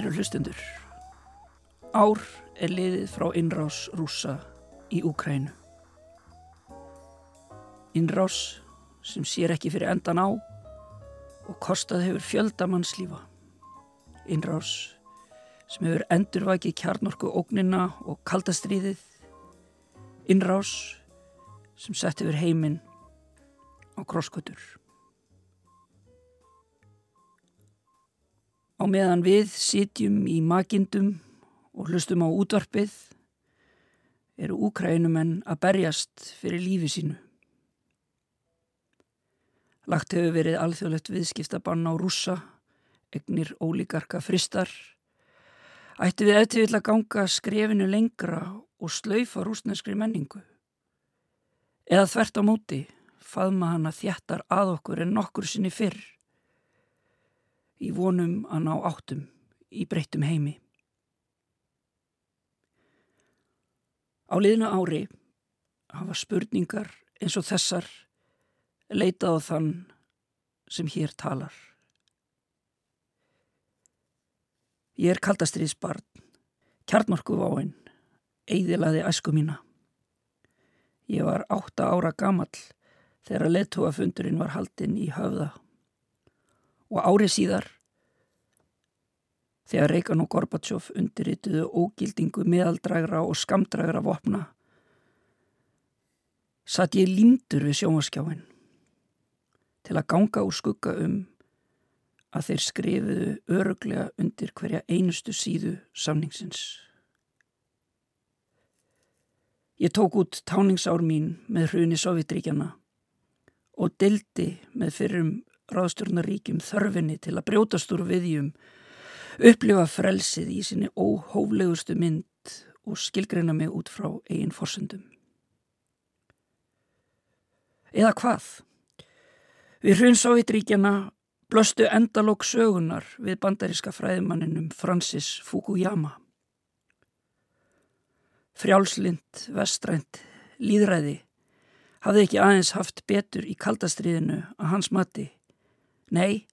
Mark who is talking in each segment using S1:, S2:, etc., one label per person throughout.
S1: Kæru hlustundur, ár er liðið frá innrás rúsa í Úkrænu. Innrás sem sér ekki fyrir endan á og kostað hefur fjöldamannslífa. Innrás sem hefur endurvækið kjarnorku ógnina og kaldastriðið. Innrás sem sett hefur heiminn á krosskötur. Á meðan við sitjum í makindum og hlustum á útvarpið eru úkrænumenn að berjast fyrir lífi sínu. Lagt hefur verið alþjóðlegt viðskiptabann á rússa, egnir ólíkarka fristar. Ætti við eftir vilja ganga skrefinu lengra og slaufa rúsneskri menningu. Eða þvert á móti faðma hana þjættar að okkur en nokkur sinni fyrr í vonum að ná áttum í breyttum heimi. Á liðna ári hafa spurningar eins og þessar leitað á þann sem hér talar. Ég er kaldastriðsbarn, kjarnorkuváinn, eidilaði æsku mína. Ég var átta ára gamall þegar leðtúafundurinn var haldinn í höfða og árið síðar þegar Reykján og Gorbatsjóf undirrituðu ógildingu meðaldrægra og skamdrægra vopna satt ég lindur við sjómaskjáin til að ganga úr skugga um að þeir skrifuðu öruglega undir hverja einustu síðu samningsins. Ég tók út táningsár mín með hruni Sovjetríkjana og dildi með fyrrum ráðstjórnaríkjum þörfinni til að brjótast úr viðjum, upplifa frelsið í sinni óhóflegustu mynd og skilgreina mig út frá eigin forsendum. Eða hvað? Við hrun Sovjetríkjana blöstu endalók sögunar við bandaríska fræðimanninum Francis Fukuyama. Frjálslind, vestrænt, líðræði hafði ekki aðeins haft betur í kaldastriðinu að hans mati Nei,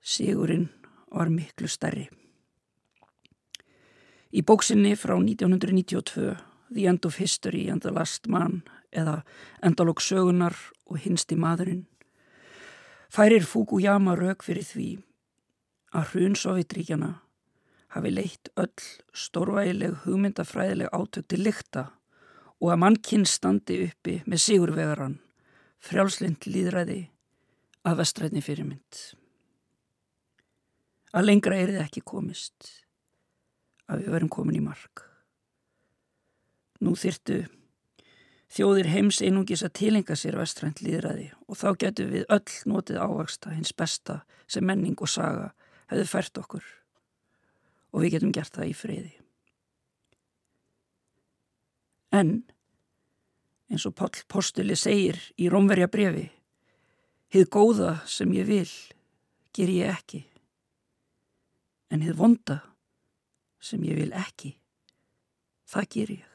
S1: sigurinn var miklu stærri. Í bóksinni frá 1992, The End of History and the Last Man, eða Endalók sögunar og hinsti maðurinn, færir Fukuyama rauk fyrir því að hrun Sovjetríkjana hafi leitt öll stórvægileg hugmyndafræðileg átök til lykta og að mannkinn standi uppi með sigurvegaran, frjálslind líðræði að vestrætni fyrirmynd. Að lengra er þið ekki komist að við verum komin í mark. Nú þyrtu þjóðir heims einungis að tilenga sér vestrænt líðræði og þá getur við öll notið ávaksta hins besta sem menning og saga hefur fært okkur og við getum gert það í freyði. En, eins og Pál Postuli segir í Rómverja brefi, Hið góða sem ég vil ger ég ekki, en hið vonda sem ég vil ekki, það ger ég.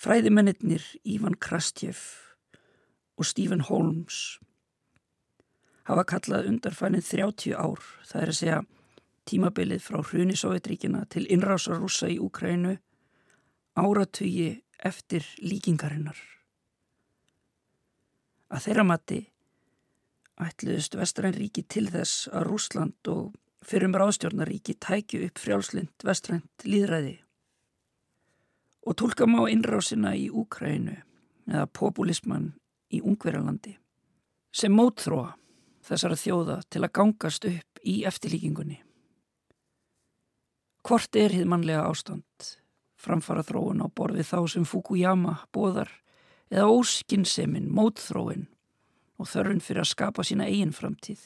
S1: Fræðimennir Ívan Krastjef og Stephen Holmes hafa kallað undarfænið 30 ár, það er að segja tímabilið frá hruni Sovjetríkina til innrásar rúsa í Úkrænu áratugi eftir líkingarinnar að þeirra mati ætluðust Vestrænríki til þess að Rúsland og fyrrum ráðstjórnaríki tækju upp frjálslind vestrænt líðræði og tólka má innrásina í Úkrænu eða populisman í Ungverjalandi sem mótþróa þessara þjóða til að gangast upp í eftirlíkingunni. Hvort er hið mannlega ástand? Framfara þróun á borfið þá sem Fukuyama bóðar eða óskinsemin, mótþróin og þörfin fyrir að skapa sína eigin framtíð.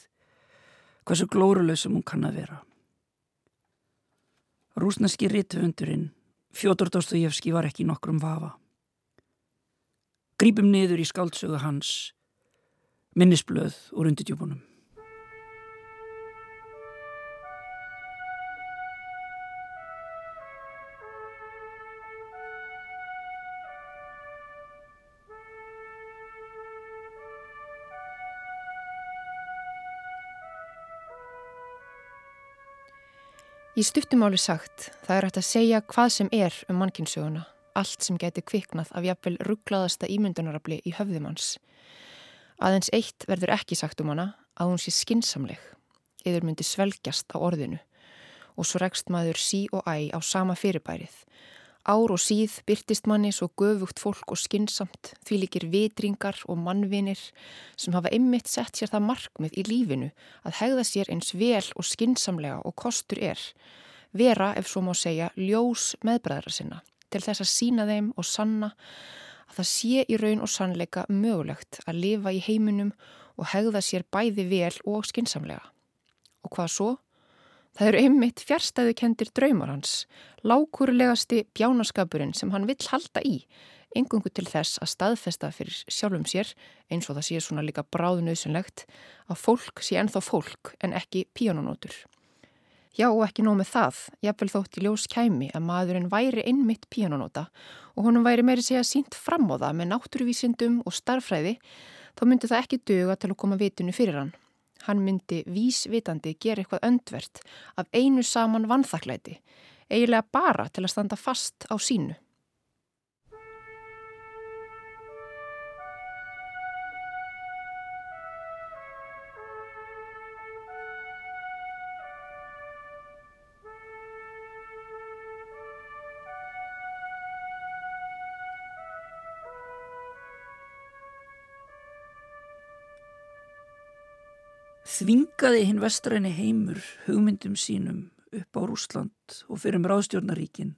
S1: Hversu glóruleg sem hún kann að vera. Rúsneski rittvöndurinn Fjótor Dostojevski var ekki nokkrum vafa. Grípum niður í skáldsögu hans minnisblöð úr undidjúbunum.
S2: Í stuttumáli sagt, það er hægt að segja hvað sem er um mannkynsöguna, allt sem geti kviknað af jafnvel rugglaðasta ímyndunarabli í höfðumanns. Aðeins eitt verður ekki sagt um hana að hún sé skinsamleg, eður myndi svelgjast á orðinu. Og svo rekst maður sí og æ á sama fyrirbærið Ár og síð byrtist manni svo göfugt fólk og skinsamt, því líkir vitringar og mannvinir sem hafa ymmit sett sér það markmið í lífinu að hegða sér eins vel og skinsamlega og kostur er. Vera, ef svo má segja, ljós meðbræðra sinna til þess að sína þeim og sanna að það sé í raun og sannleika mögulegt að lifa í heiminum og hegða sér bæði vel og skinsamlega. Og hvað svo? Það eru einmitt fjärstæðu kendir draumar hans, lákurlegasti bjánaskapurinn sem hann vill halda í, engungu til þess að staðfesta fyrir sjálfum sér, eins og það sé svona líka bráðnauðsynlegt, að fólk sé ennþá fólk en ekki píanonótur. Já og ekki nóg með það, jáfnvel þótt í ljós kæmi að maðurinn væri einmitt píanonóta og honum væri meiri segja sínt fram á það með náttúruvísindum og starfræði, þá myndi það ekki döga til að koma vitinu fyrir hann. Hann myndi vísvitandi gera eitthvað öndvert af einu saman vannþaklæti, eiginlega bara til að standa fast á sínu.
S1: Þvingaði hinn vestræni heimur hugmyndum sínum upp á Rúsland og fyrir um ráðstjórnaríkin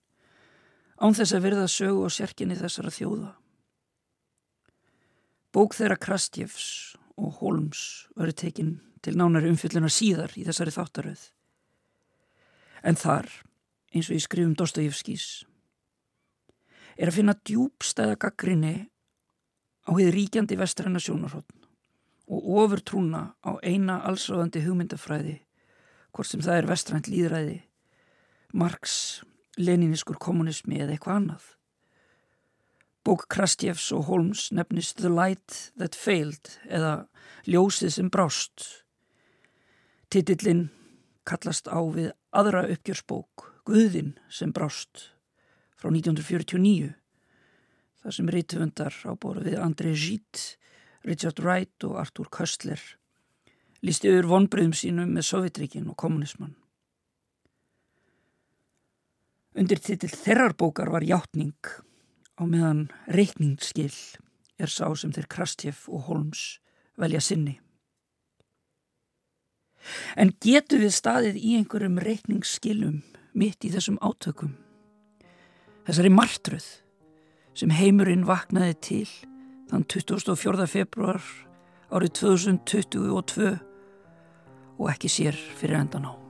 S1: án þess að verða sögu og sérkinni þessara þjóða. Bók þeirra Krastjefs og Holms verið tekinn til nánari umfyllunar síðar í þessari þáttaröð. En þar, eins og ég skrifum Dostojevskís, er að finna djúbstæða gaggrinni á heið ríkjandi vestræna sjónarhóttn og ofur trúna á eina allsráðandi hugmyndafræði, hvort sem það er vestrænt líðræði, Marx, leninískur kommunismi eða eitthvað annað. Bók Krastjefs og Holmes nefnist The Light That Failed eða Ljósið sem brást. Titillin kallast á við aðra uppgjörsbók, Guðin sem brást, frá 1949, þar sem reytuvundar ábúru við André Gide Richard Wright og Arthur Köstler lísti yfir vonbröðum sínum með Sovjetríkin og kommunismann. Undir titill þerrar bókar var hjáttning á meðan reikningsskil er sá sem þeir Krastjef og Holmes velja sinni. En getur við staðið í einhverjum reikningsskilum mitt í þessum átökum? Þessari martröð sem heimurinn vaknaði til þann 24. februar árið 2022 og ekki sér fyrir endan á.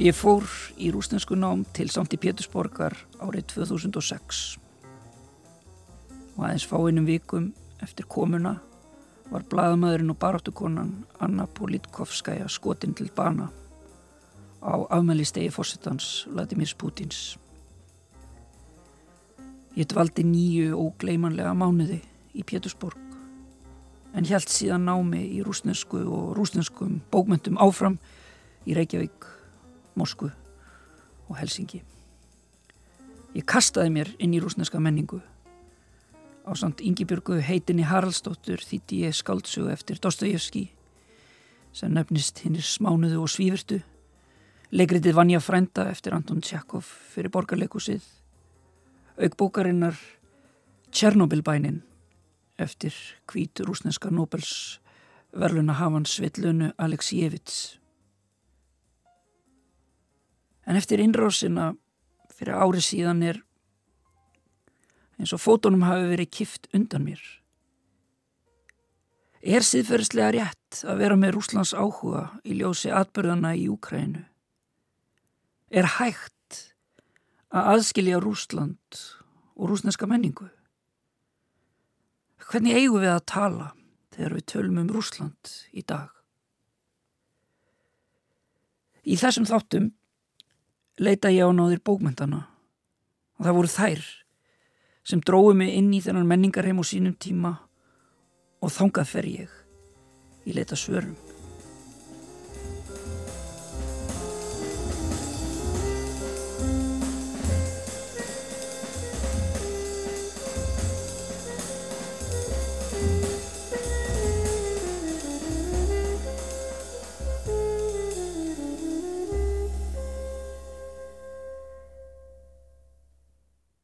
S1: Ég fór í rúsnesku nám til Sankti Pétursborgar árið 2006 og aðeins fáinnum vikum eftir komuna var bladamæðurinn og baráttukonan Anna Politkovskaja skotinn til bana á afmælistegi fórsetans Vladimir Putins Ég dvaldi nýju ógleimanlega mánuði í Pétursborg en hjælt síðan námi í rúsnesku og rúsneskum bókmyndum áfram í Reykjavík, Moskvu og Helsingi. Ég kastaði mér inn í rúsneska menningu. Á samt Yngibjörgu heitinni Haraldsdóttur þýtti ég skaldsugu eftir Dostojevski sem nefnist hinnir smánuðu og svífurtu. Leikritið Vanja Frænda eftir Anton Tjakov fyrir borgarleikusið. Aukbókarinnar Tjernobilbænin eftir hvít rúsneska Nobels verluna hafan Svetlunu Aleksijevits. En eftir innrásina fyrir ári síðan er eins og fótonum hafi verið kift undan mér. Er síðferðslega rétt að vera með Rúslands áhuga í ljósi atbyrðana í Úkrænu? Er hægt að aðskilja Rúsland og rúsneska menningu? Hvernig eigum við að tala þegar við tölum um Rúsland í dag? Í þessum þáttum leita ég á náðir bókmyndana og það voru þær sem dróðu mig inn í þennan menningarheim og sínum tíma og þangað fer ég í leita svörum.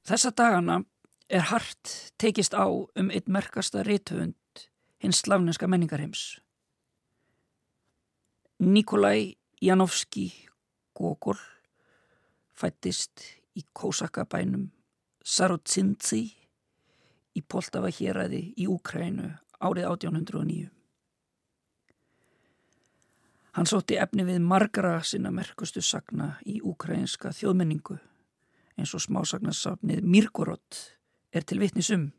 S1: Þessa dagana er hart tekist á um eitt merkasta rithöfund hins slavneska menningarheims. Nikolai Janovski Gogol fættist í Kósakabænum Sarotsinci í Poltava héræði í Úkrænu árið 1809. Hann sótti efni við margara sinna merkustu sagna í úkrænska þjóðmenningu eins og smásagnasafnið Mirgorod er til vitnisum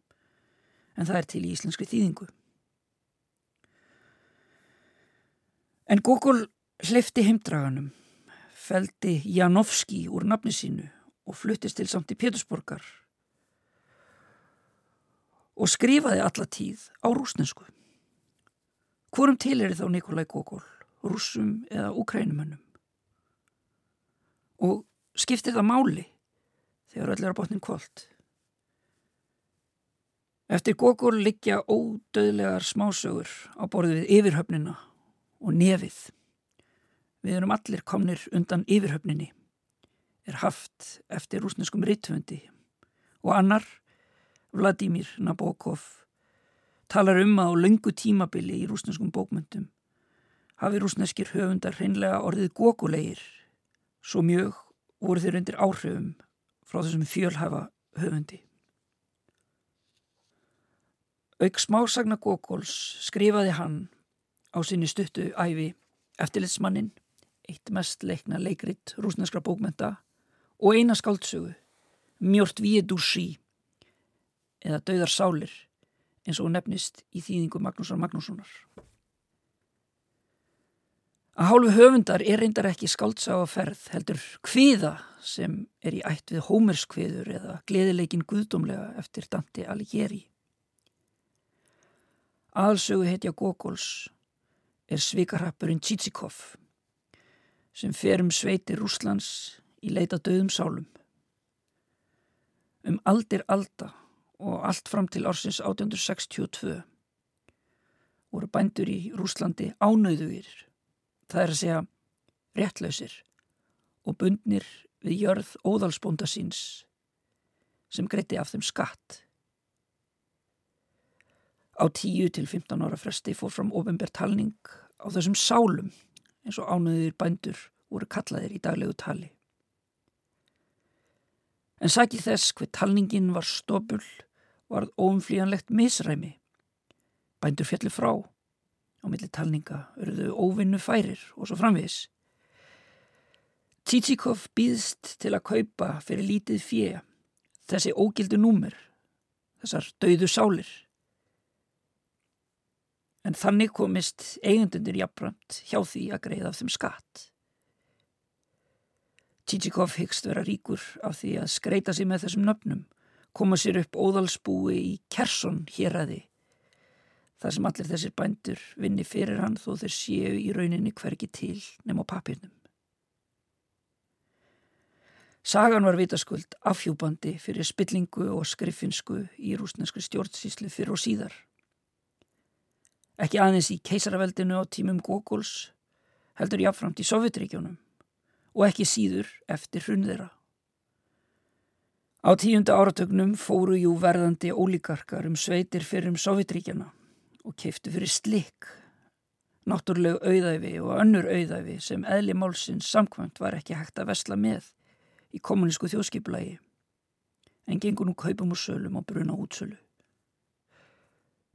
S1: en það er til í íslenski þýðingu. En Gogol hlifti heimdraganum, feldi Janovski úr nafni sínu og fluttist til samt í Pétursborgar og skrifaði alla tíð á rúsnensku. Hvorum til er þá Nikolai Gogol, rúsum eða ukrænumönnum? Og skipti það máli þegar öll er á botnin kvöld? Eftir Gogol liggja ódöðlegar smásögur á borðið við yfirhöfnina og nefið. Við erum allir komnir undan yfirhöfninni, er haft eftir rúsneskum rittvöndi og annar, Vladimir Nabokov, talar um að á löngu tímabili í rúsneskum bókmyndum hafi rúsneskir höfundar hreinlega orðið gókulegir, svo mjög voru þeir undir áhrifum frá þessum fjölhæfa höfundi. Auk smásagna Gókóls skrifaði hann á sinni stuttu æfi eftirlitsmannin, eitt mest leikna leikrit rúsneskra bókmenta og eina skáldsögu, Mjort Dúsí eða Dauðar Sálir eins og nefnist í þýðingu Magnúsar Magnússonar. Að hálfu höfundar er reyndar ekki skáldsa á ferð heldur kviða sem er í ætt við hómerskviður eða gleðileikin guðdómlega eftir Dante Alighieri. Aðalsögu heitja Gókóls er svikarhappurinn Tsitsikov sem fer um sveitir Rúslands í leita döðum sálum. Um aldir alda og allt fram til ársins 1862 voru bændur í Rúslandi ánöðugir, það er að segja réttlausir og bundnir við jörð óðalsbónda síns sem greiti af þeim skatt. Á 10 til 15 ára fresti fór fram ofinbær talning á þessum sálum eins og ánöðir bændur voru kallaðir í daglegu tali. En sækið þess hver talningin var stopul varð óumflíjanlegt misræmi. Bændur fjalli frá á milli talninga örðu óvinnu færir og svo framvis. Tsitsikov býðst til að kaupa fyrir lítið fjö þessi ógildu númer, þessar dauðu sálir en þannig komist eigendundir jafnbrönd hjá því að greiða af þeim skatt. Tsitsikov hyggst vera ríkur af því að skreita sig með þessum nöfnum, koma sér upp óðalsbúi í Kersson héræði þar sem allir þessir bændur vinni fyrir hann þó þeir séu í rauninni hverki til nema á papirnum. Sagan var vitaskuld afhjúbandi fyrir spillingu og skriffinsku í rúsneskri stjórnsíslu fyrir og síðar. Ekki aðeins í keisaraveldinu á tímum Gókuls, heldur jáfnframt í Sovjetríkjónum og ekki síður eftir hrunðeira. Á tíunda áratögnum fóru jú verðandi ólíkarkar um sveitir fyrir um Sovjetríkjana og keiftu fyrir slikk, náttúrulegu auðæfi og önnur auðæfi sem eðli málsins samkvæmt var ekki hægt að vesla með í kommunísku þjóðskiplagi en gengur nú kaupum og sölum og bruna útsölu.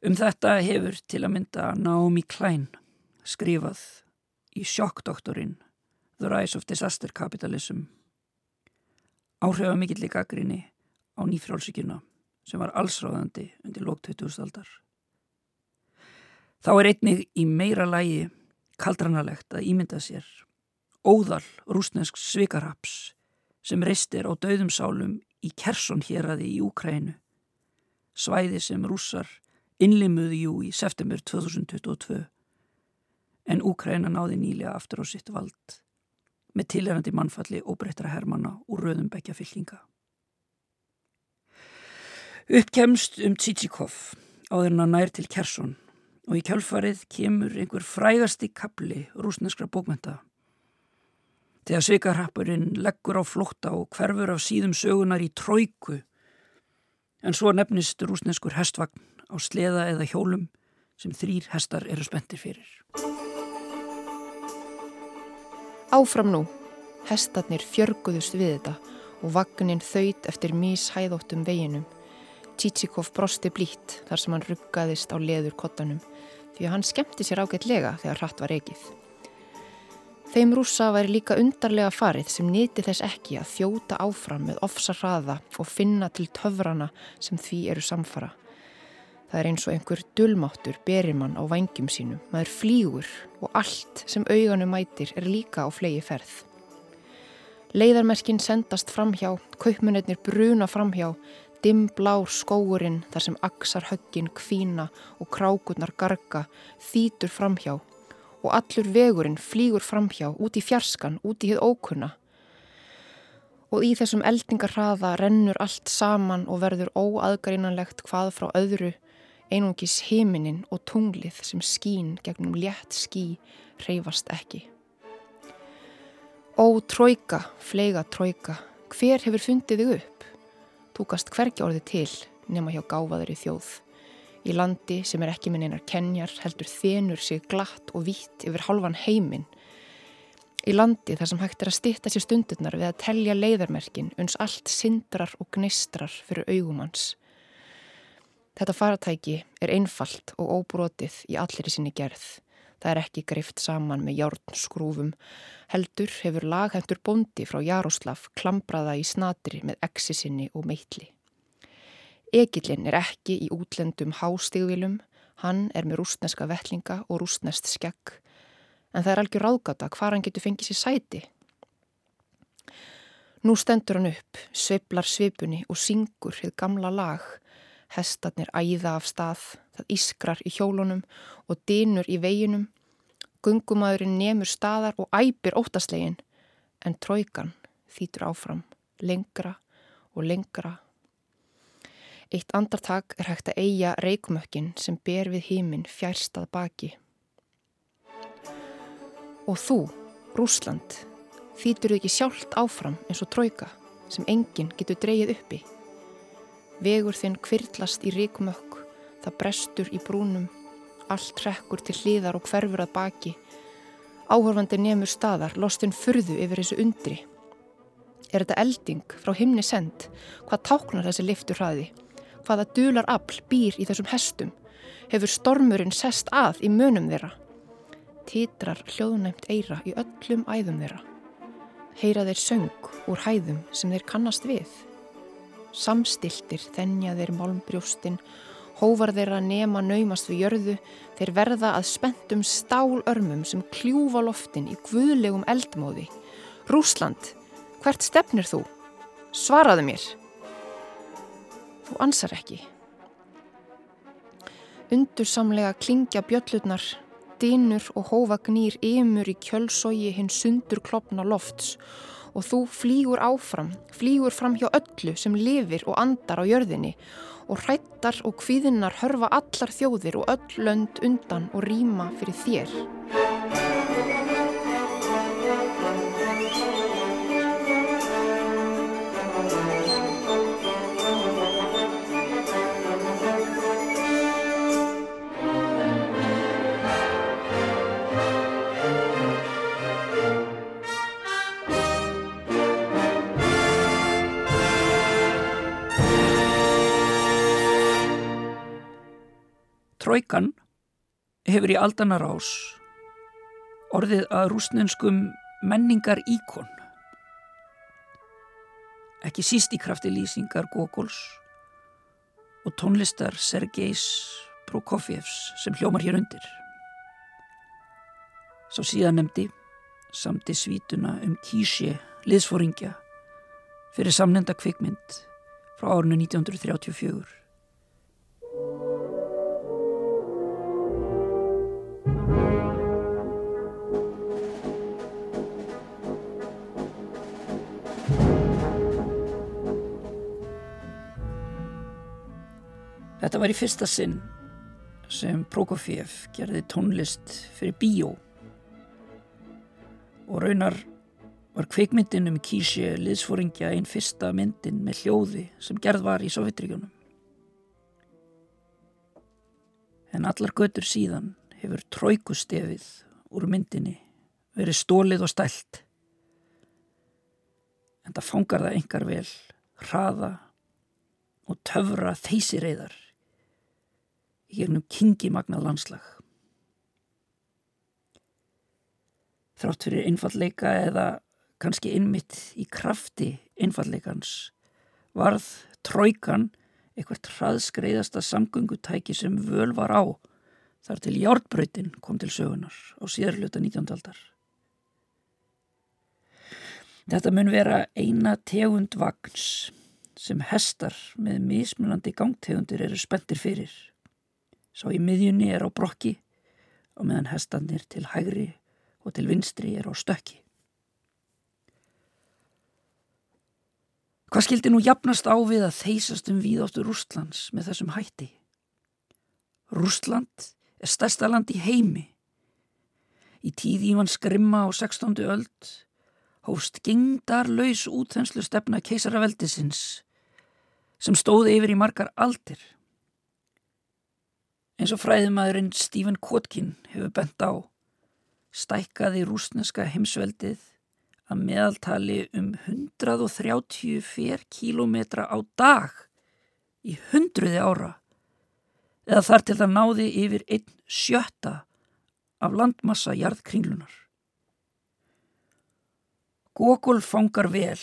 S1: Um þetta hefur til að mynda Naomi Klein skrifað í sjokkdoktorinn The Rise of Disaster Capitalism áhrifa mikill í gaggrinni á nýfrálsíkjuna sem var allsráðandi undir lók 2000 aldar. Þá er einnig í meira lægi kaldranalegt að ímynda sér óðal rúsnesk svikarhaps sem reistir á döðum sálum í Kersson héræði í Úkrænu, svæði sem rússar innlimuðu jú í september 2022, en Úkræna náði nýlega aftur á sitt vald með tilherandi mannfalli og breyttra hermana úr röðum bekja fylkinga. Uppkemst um Tsitsikov áður hann að nær til Kersson og í kjálfarið kemur einhver frægasti kapli rúsneskra bókmenta þegar svikarhappurinn leggur á flótta og hverfur af síðum sögunar í tróiku en svo nefnist rúsneskur hestvagn á sleða eða hjólum sem þrýr hestar eru spendir fyrir.
S2: Áfram nú, hestarnir fjörguðust við þetta og vagnin þauðt eftir míshæðóttum veginum. Tsitsikov brosti blít þar sem hann ruggaðist á leður kottanum því að hann skemmti sér ágætlega þegar hratt var ekið. Þeim rúsa væri líka undarlega farið sem nýti þess ekki að þjóta áfram með ofsa hraða og finna til töfrana sem því eru samfara. Það er eins og einhver dulmáttur berimann á vangjum sínum, maður flýgur og allt sem auganum mætir er líka á flegi ferð. Leiðarmerkin sendast framhjá, kaupmunetnir bruna framhjá, dimm blár skóurinn þar sem aksar höggin kvína og krákurnar garga þýtur framhjá og allur vegurinn flýgur framhjá út í fjarskan, út í hið ókunna. Og í þessum eldingarraða rennur allt saman og verður óaðgarinnanlegt hvað frá öðru, einungis heiminin og tunglið sem skín gegnum létt skí reyfast ekki. Ó, tróika, fleiga tróika, hver hefur fundið þig upp? Túkast hvergi orði til nema hjá gáfaður í þjóð. Í landi sem er ekki minn einar kenjar heldur þenur sig glatt og vítt yfir halvan heiminn. Í landi þar sem hægt er að stitta sér stundurnar við að telja leiðarmerkin uns allt sindrar og gnistrar fyrir augumans. Þetta faratæki er einfalt og óbrótið í allir í sinni gerð. Það er ekki greift saman með járnskrúfum. Heldur hefur laghendur bondi frá Jaroslav klambraða í snatri með exi sinni og meitli. Egilinn er ekki í útlendum hástígvilum, hann er með rústneska vellinga og rústnest skegg, en það er algjör ráðgata hvar hann getur fengið sér sæti. Nú stendur hann upp, sveiblar sveipunni og syngur hitt gamla lag. Hestarnir æða af stað, það ískrar í hjólunum og dinur í veginum. Gungumadurinn nemur staðar og æpir óttaslegin, en tróikan þýtur áfram, lengra og lengra Eitt andartak er hægt að eiga reikmökkin sem ber við híminn fjærstað baki. Og þú, Rúsland, þýtur ekki sjálft áfram eins og tróika sem enginn getur dreyið uppi. Vegur þinn kvirlast í reikmökk, það brestur í brúnum, allt rekkur til hlýðar og hverfur að baki. Áhörfandi nefnur staðar, lostinn furðu yfir þessu undri. Er þetta elding frá himni send? Hvað táknar þessi liftur hraði? hvaða dular afl býr í þessum hestum, hefur stormurinn sest að í munum þeirra. Títrar hljóðunæmt eira í öllum æðum þeirra. Heyra þeir söng úr hæðum sem þeir kannast við. Samstiltir þennja þeir málmbrjóstin, hóvar þeirra nema naumast við jörðu, þeir verða að spentum stálörmum sem kljúfa loftin í guðlegum eldmóði. Rúsland, hvert stefnir þú? Svaraðu mér! Þú ansar ekki. Undursamlega klingja bjöllutnar, dinur og hófagnýr ymur í kjölsógi hinn sundur klopna lofts og þú flýgur áfram, flýgur fram hjá öllu sem lifir og andar á jörðinni og hrættar og kvíðinnar hörfa allar þjóðir og öll lönd undan og rýma fyrir þér.
S1: Tróikan hefur í aldanar ás orðið að rúsnenskum menningar íkon. Ekki síst í krafti lýsingar Gogols og tónlistar Sergejs Prokofjevs sem hljómar hér undir. Sá síðan nefndi samti svítuna um kísi liðsfóringja fyrir samnenda kvikmynd frá árinu 1934. Þetta var í fyrsta sinn sem Prokofiev gerði tónlist fyrir bíó og raunar var kveikmyndin um kísi liðsfóringja einn fyrsta myndin með hljóði sem gerð var í Sovjetríkjónum. En allar götur síðan hefur tróikustefið úr myndinni verið stólið og stælt. En það fangar það engar vel, hraða og töfra þeysireyðar í gegnum kingimagnað landslag. Þrátt fyrir einfalleika eða kannski innmitt í krafti einfalleikans varð tróikan eitthvað hraðskreiðasta samgöngutæki sem völ var á þar til járbröytin kom til sögunar á síðarluta 19. aldar. Þetta mun vera eina tegund vagns sem hestar með mismunandi gangtegundir eru spenntir fyrir. Sá í miðjunni er á brokki og meðan hestanir til hægri og til vinstri er á stökki. Hvað skildi nú jafnast á við að þeysast um víðáttu Rústlands með þessum hætti? Rústland er stærsta land í heimi. Í tíð Ívan Skrimma á 16. öld hófst gengdarlaus útþenslu stefna keisaraveldisins sem stóði yfir í margar aldir. Eins og fræðumæðurinn Stephen Kotkin hefur bent á, stækkaði rúsneska heimsveldið að meðaltali um 130 fér kílometra á dag í hundruði ára eða þar til það náði yfir einn sjötta af landmassa jarðkringlunar. Gogol fangar vel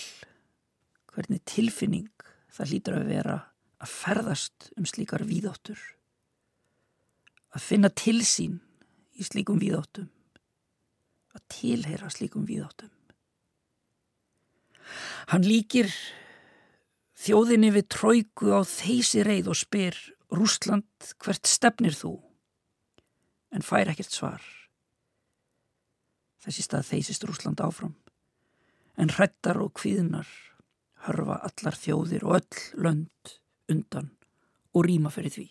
S1: hvernig tilfinning það hlýtur að vera að ferðast um slíkar víðáttur að finna til sín í slíkum víðáttum, að tilheyra slíkum víðáttum. Hann líkir þjóðinni við tróiku á þeysi reið og spyr Rúsland hvert stefnir þú? En fær ekkert svar. Þessi stað þeysist Rúsland áfram, en hrettar og kvíðnar hörfa allar þjóðir og öll lönd undan og rýma fyrir því.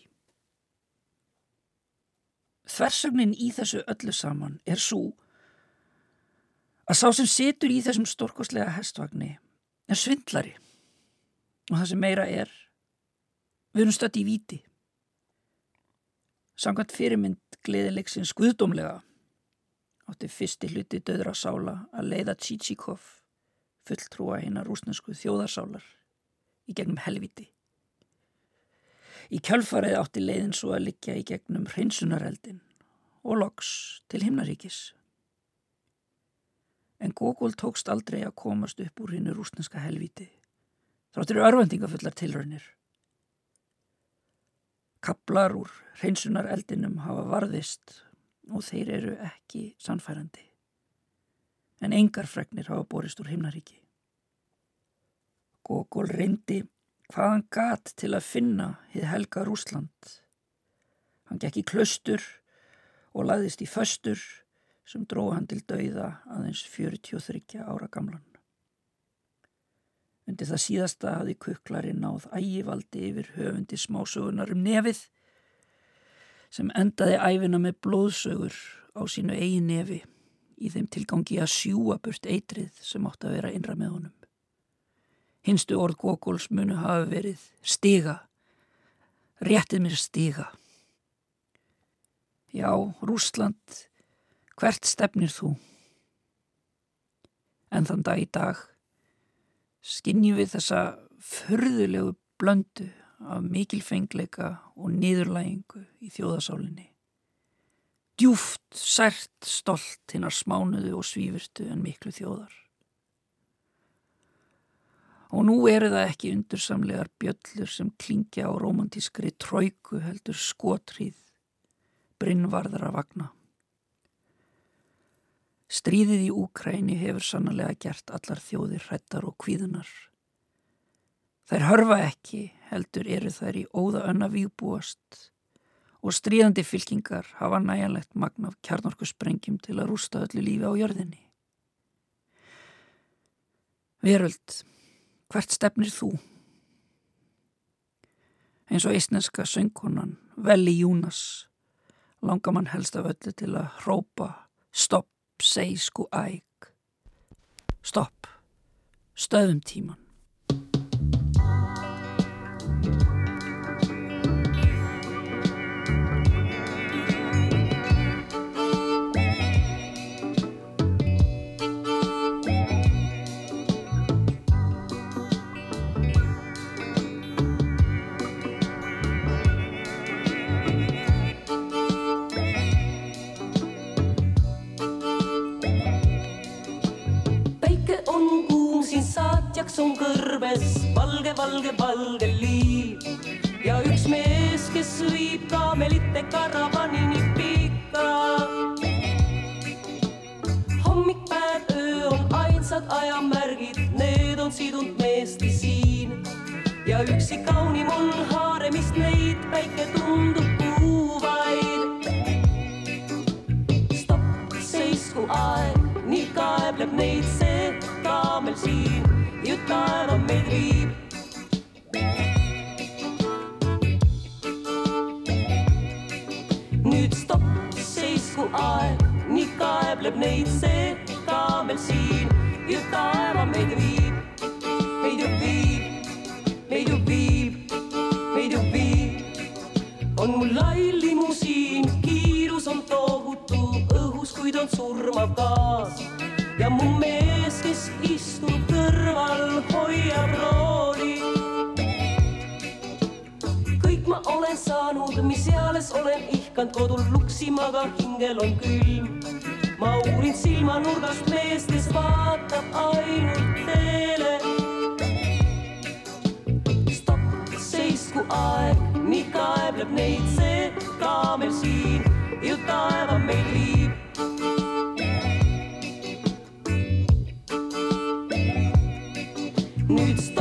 S1: Þversögnin í þessu öllu saman er svo að sá sem situr í þessum stórkoslega hestvagni er svindlari og það sem meira er við erum stött í viti. Samkvæmt fyrirmynd gleðilegsins guðdómlega átti fyrsti hluti döðra sála að leiða Tsítsíkov fulltrúa hinn að rúsnesku þjóðarsálar í gegnum helviti. Í kjölfarið átti leiðin svo að liggja í gegnum hreinsunareldin og loks til himnaríkis. En Gogol tókst aldrei að komast upp úr hinnu rúsneska helviti. Þráttur örvendingafullar tilraunir. Kaplar úr hreinsunareldinum hafa varðist og þeir eru ekki sannfærandi. En engar fregnir hafa borist úr himnaríki. Gogol reyndi hvað hann gat til að finna hið helga Rúsland. Hann gekk í klaustur og laðist í föstur sem dróð hann til dauða aðeins 43 ára gamlan. Undir það síðasta hafði kukklarinn náð ægivaldi yfir höfundi smásögunar um nefið sem endaði æfina með blóðsögur á sínu eigi nefi í þeim tilgangi að sjúa burt eitrið sem átt að vera innra með honum. Hinstu orð Gókuls munu hafi verið stiga, réttið mér stiga. Já, Rúsland, hvert stefnir þú? En þann dag í dag skinnjum við þessa förðulegu blöndu af mikilfengleika og niðurlægingu í þjóðasálinni. Djúft, sært, stolt hinnar smánuðu og svífurtu en miklu þjóðar. Og nú eru það ekki undursamlegar bjöllur sem klingja á romantískri tróiku heldur skotrýð, brinnvarðara vagna. Stríðið í Úkræni hefur sannlega gert allar þjóðir hrættar og kvíðunar. Þær hörfa ekki, heldur eru þær í óða önna výbúast og stríðandi fylkingar hafa næjanlegt magna af kjarnorku sprengjum til að rústa öllu lífi á jörðinni. Veröld, hvert stefnir þú? Eins og eisneska söngkonan Veli Júnas langar mann helst af öllu til að hrópa stopp seg sko æg. Stopp, stöðum tíman.
S3: Jaks on kõrbes valge, valge, valge liiv ja üks mees, kes viib kaamelite karavanini pika. hommik, päev, öö on ainsad ajamärgid, need on sidunud meesti siin ja üksi kaunim on haaremist neid, päike tundub kuuvaid. stopp, seisku aeg, nii kaebleb neid see siin ju taeva meid viib. nüüd stopp, seisku aeg, nii kaebleb neid see kaamel siin ju taeva meid viib, meid ju viib, meid ju viib, meid ju viib. on mul lai limusiin, kiirus on tohutu õhus, kuid on surmav gaas ja mu mees, kes eales olen ihkanud kodul luksima, aga hingel on külm. ma uurin silmanurgast meest, kes vaatab ainult teele. stopp, seisku aeg, nii kaebleb neid see kaamel siin ju taeva meil viib. nüüd stopp,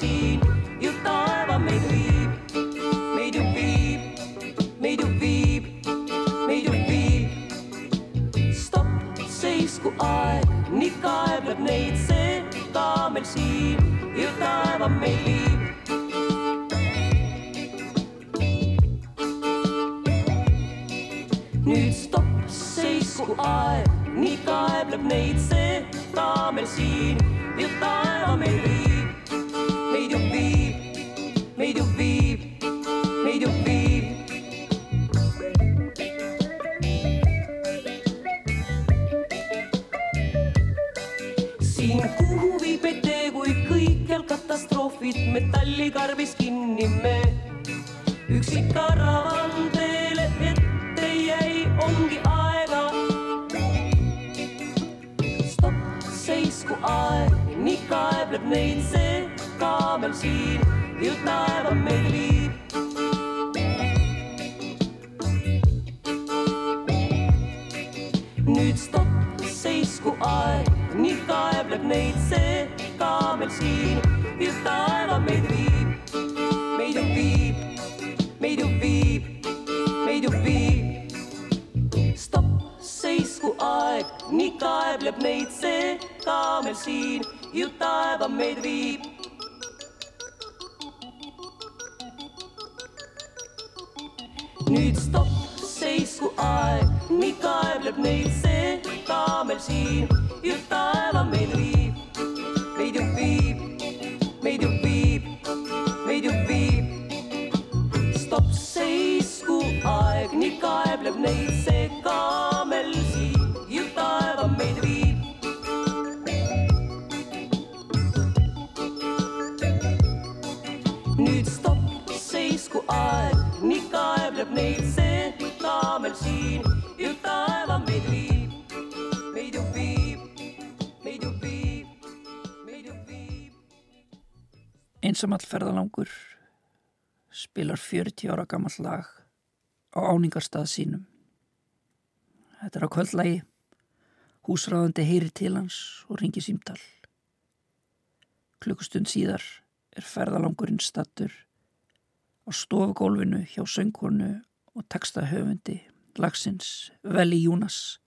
S3: siin ju taeva meid viib, meid ju viib, meid ju viib, meid ju viib. stopp, seisku aeg, nii kaebleb neid see kaamel siin ju taeva meid viib. nüüd stopp, seisku aeg nii kaebleb neid see kaamel siin ju taeva meid viib, nüüd stopp, seisku aeg, nii kaebleb neid see kaamel siin, ju taeva meid viib, meid ju viib, meid ju viib, meid ju viib. stopp, seisku aeg, nii kaebleb neid see kaamel siin, ju taeva meid viib. nüüd stopp, seisku aeg, nii kaebleb neid see ka meil siin, just taeva meil riik.
S1: Einsamall ferðalangur spilar 40 ára gammal lag á áningarstað sínum. Þetta er á kvöldlægi, húsráðandi heyri til hans og ringi símtal. Klukkustund síðar er ferðalangurinn stattur á stofugólfinu hjá söngkonu og textahöfundi lagsins Veli Júnas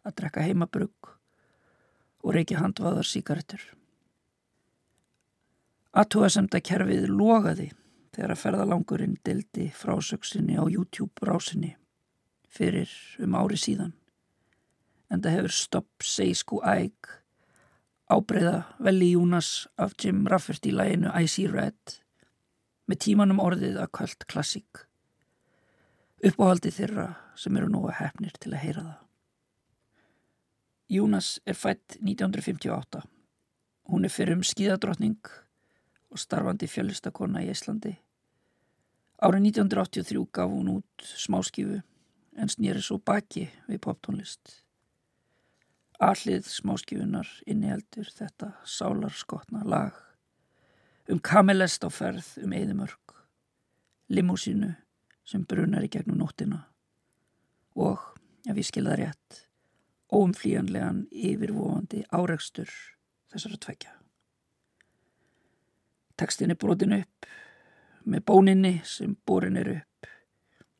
S1: að drekka heimabrugg og reykja handvaðar síkaretur. Aðtúasemda kerfið logaði þegar að ferðalangurinn dildi frásöksinni á YouTube rásinni fyrir um ári síðan. En það hefur stopp seisku æg ábreyða Veli Júnas af Jim Rafferty læginu I See Red með tímanum orðið að kvöld klassík. Uppáhaldi þeirra sem eru nú að hefnir til að heyra það. Júnas er fætt 1958. Hún er fyrir um skíðadrottning og starfandi fjölustakonna í Íslandi. Árið 1983 gaf hún út smáskífu en snýri svo baki við poptónlist. Allið smáskífunar inniheldur þetta sálarskotna lag um kamelest á ferð um eðimörk, limúsínu sem brunar í gegnum nóttina og, ef ég skilða rétt, óumflíjanlegan yfirvofandi áreikstur þessara tvekja. Tekstin er brotin upp með bóninni sem borin er upp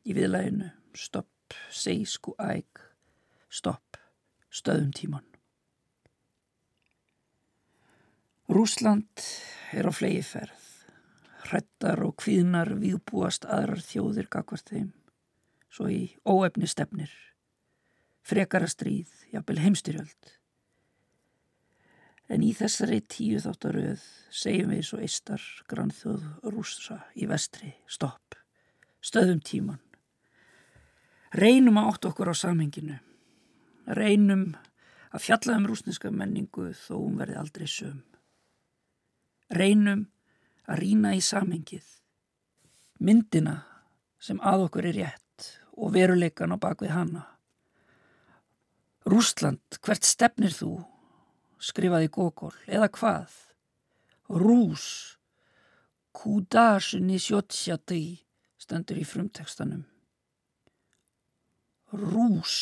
S1: í viðlæginu stopp, seg, sku, æg, stopp, stöðum tíman. Rúsland er á flegi ferð, hrettar og kvíðnar viðbúast aðrar þjóðir gagvart þeim, svo í óefni stefnir, frekara stríð, jafnvel heimstyrjöld. En í þessari tíu þáttaröð segjum við svo eistar grannþjóð rúsa í vestri, stopp, stöðum tíman. Reynum að átt okkur á samhenginu, reynum að fjalla um rúsneska menningu þó hún verði aldrei söm. Reynum að rína í samhengið, myndina sem að okkur er rétt og veruleikan á bakvið hana. Rúsland, hvert stefnir þú? Skrifaði Gogol, eða hvað? Rús, kúdasunni sjótsjati, stendur í frumtekstanum. Rús,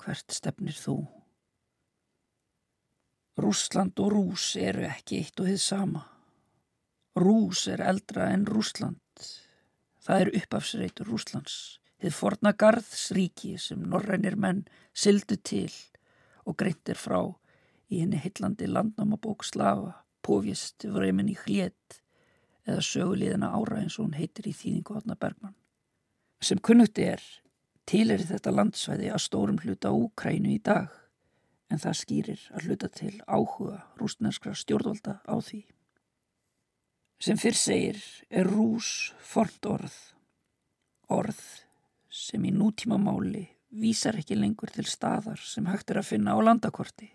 S1: hvert stefnir þú? Rúsland og Rús eru ekki eitt og þið sama. Rús er eldra en Rúsland. Það er uppafsreitur Rúslands. Þið forna garðsríki sem norrænir menn sildu til og greintir frá í henni hillandi landnámabók Slava, Póvist, Vremin í Hljét eða söguliðina ára eins og hún heitir í þýðingu Átna Bergman. Sem kunnuti er, til er þetta landsvæði að stórum hluta Úkrænu í dag en það skýrir að hluta til áhuga rúsneskra stjórnvalda á því. Sem fyrr segir er rús fornt orð, orð sem í nútíma máli vísar ekki lengur til staðar sem hægt er að finna á landakorti.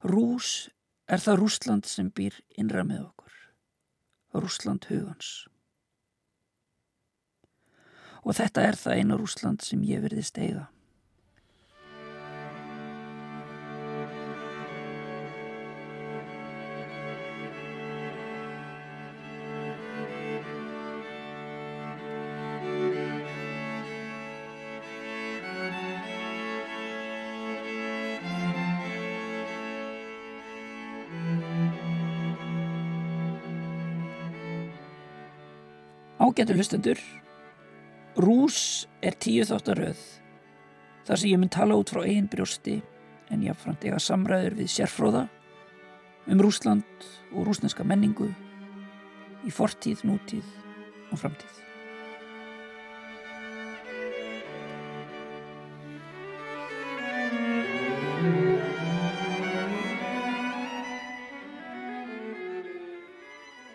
S1: Rús er það Rúsland sem býr innra með okkur, Rúsland hugans. Og þetta er það eina Rúsland sem ég verði steiga. Ágættu hlustendur, Rús er tíu þáttaröð þar sem ég mun tala út frá eigin brjósti en jáfnframt eiga samræður við sérfróða um Rúsland og rúsneska menningu í fortíð, nútíð og framtíð.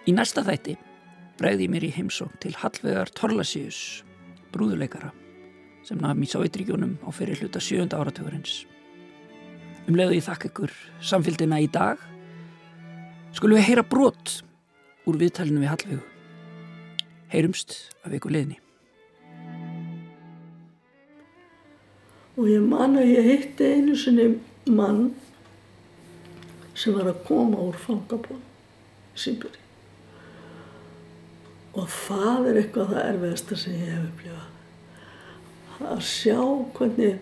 S1: Í næsta þætti bregði mér í heimsókn til Hallvegar Torlasíus, brúðuleikara, sem nafn í Sovjetríkjónum á fyrir hluta sjönda áratugurins. Um leiðu ég þakka ykkur samfélgina í dag, skulum við heyra brot úr viðtælinu við Hallvegu. Heyrumst af ykkur liðni.
S4: Og ég man að ég hitti einu sinni mann sem var að koma úr fangabón í Sýmbjörn. Og það er eitthvað það erfiðasta sem ég hef upplifað. Að sjá hvernig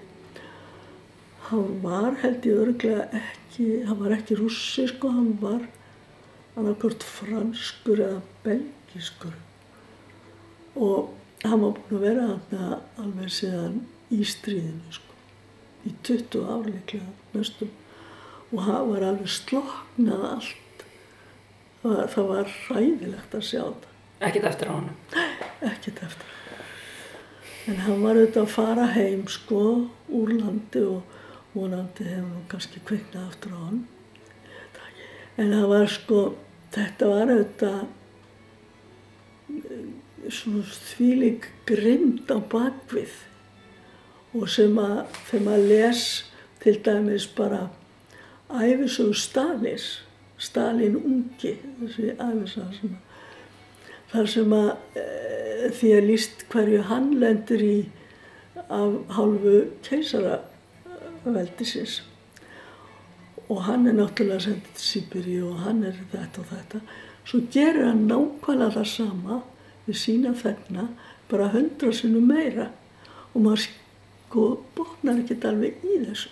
S4: hann var held ég örglega ekki, hann var ekki rússi sko, hann var annarkort franskur eða belgiskur. Og hann var búin að vera hann alveg síðan í stríðinu sko, í 20 árleiklega næstum. Og hann var alveg sloknað allt. Það var, það var ræðilegt að sjá þetta.
S1: Ekkert eftir á hann.
S4: Ekkert eftir. En hann var auðvitað að fara heim sko úr landi og vonandi hefur hann kannski kveiknað aftur á hann. En það var sko, þetta var auðvitað svona þvílig grimd á bakvið og sem að þegar maður les til dæmis bara æfisögu Stalins, Stalin ungi, þessi æfisaga sem að þar sem að e, því að líst hverju hann lendur í af hálfu keisaraveldisins og hann er náttúrulega sendið til Sýbiri og hann er þetta og þetta. Svo gerir hann nákvæmlega það sama við sína þegna bara hundra sinu meira. Og maður sko botnar ekkert alveg í þessu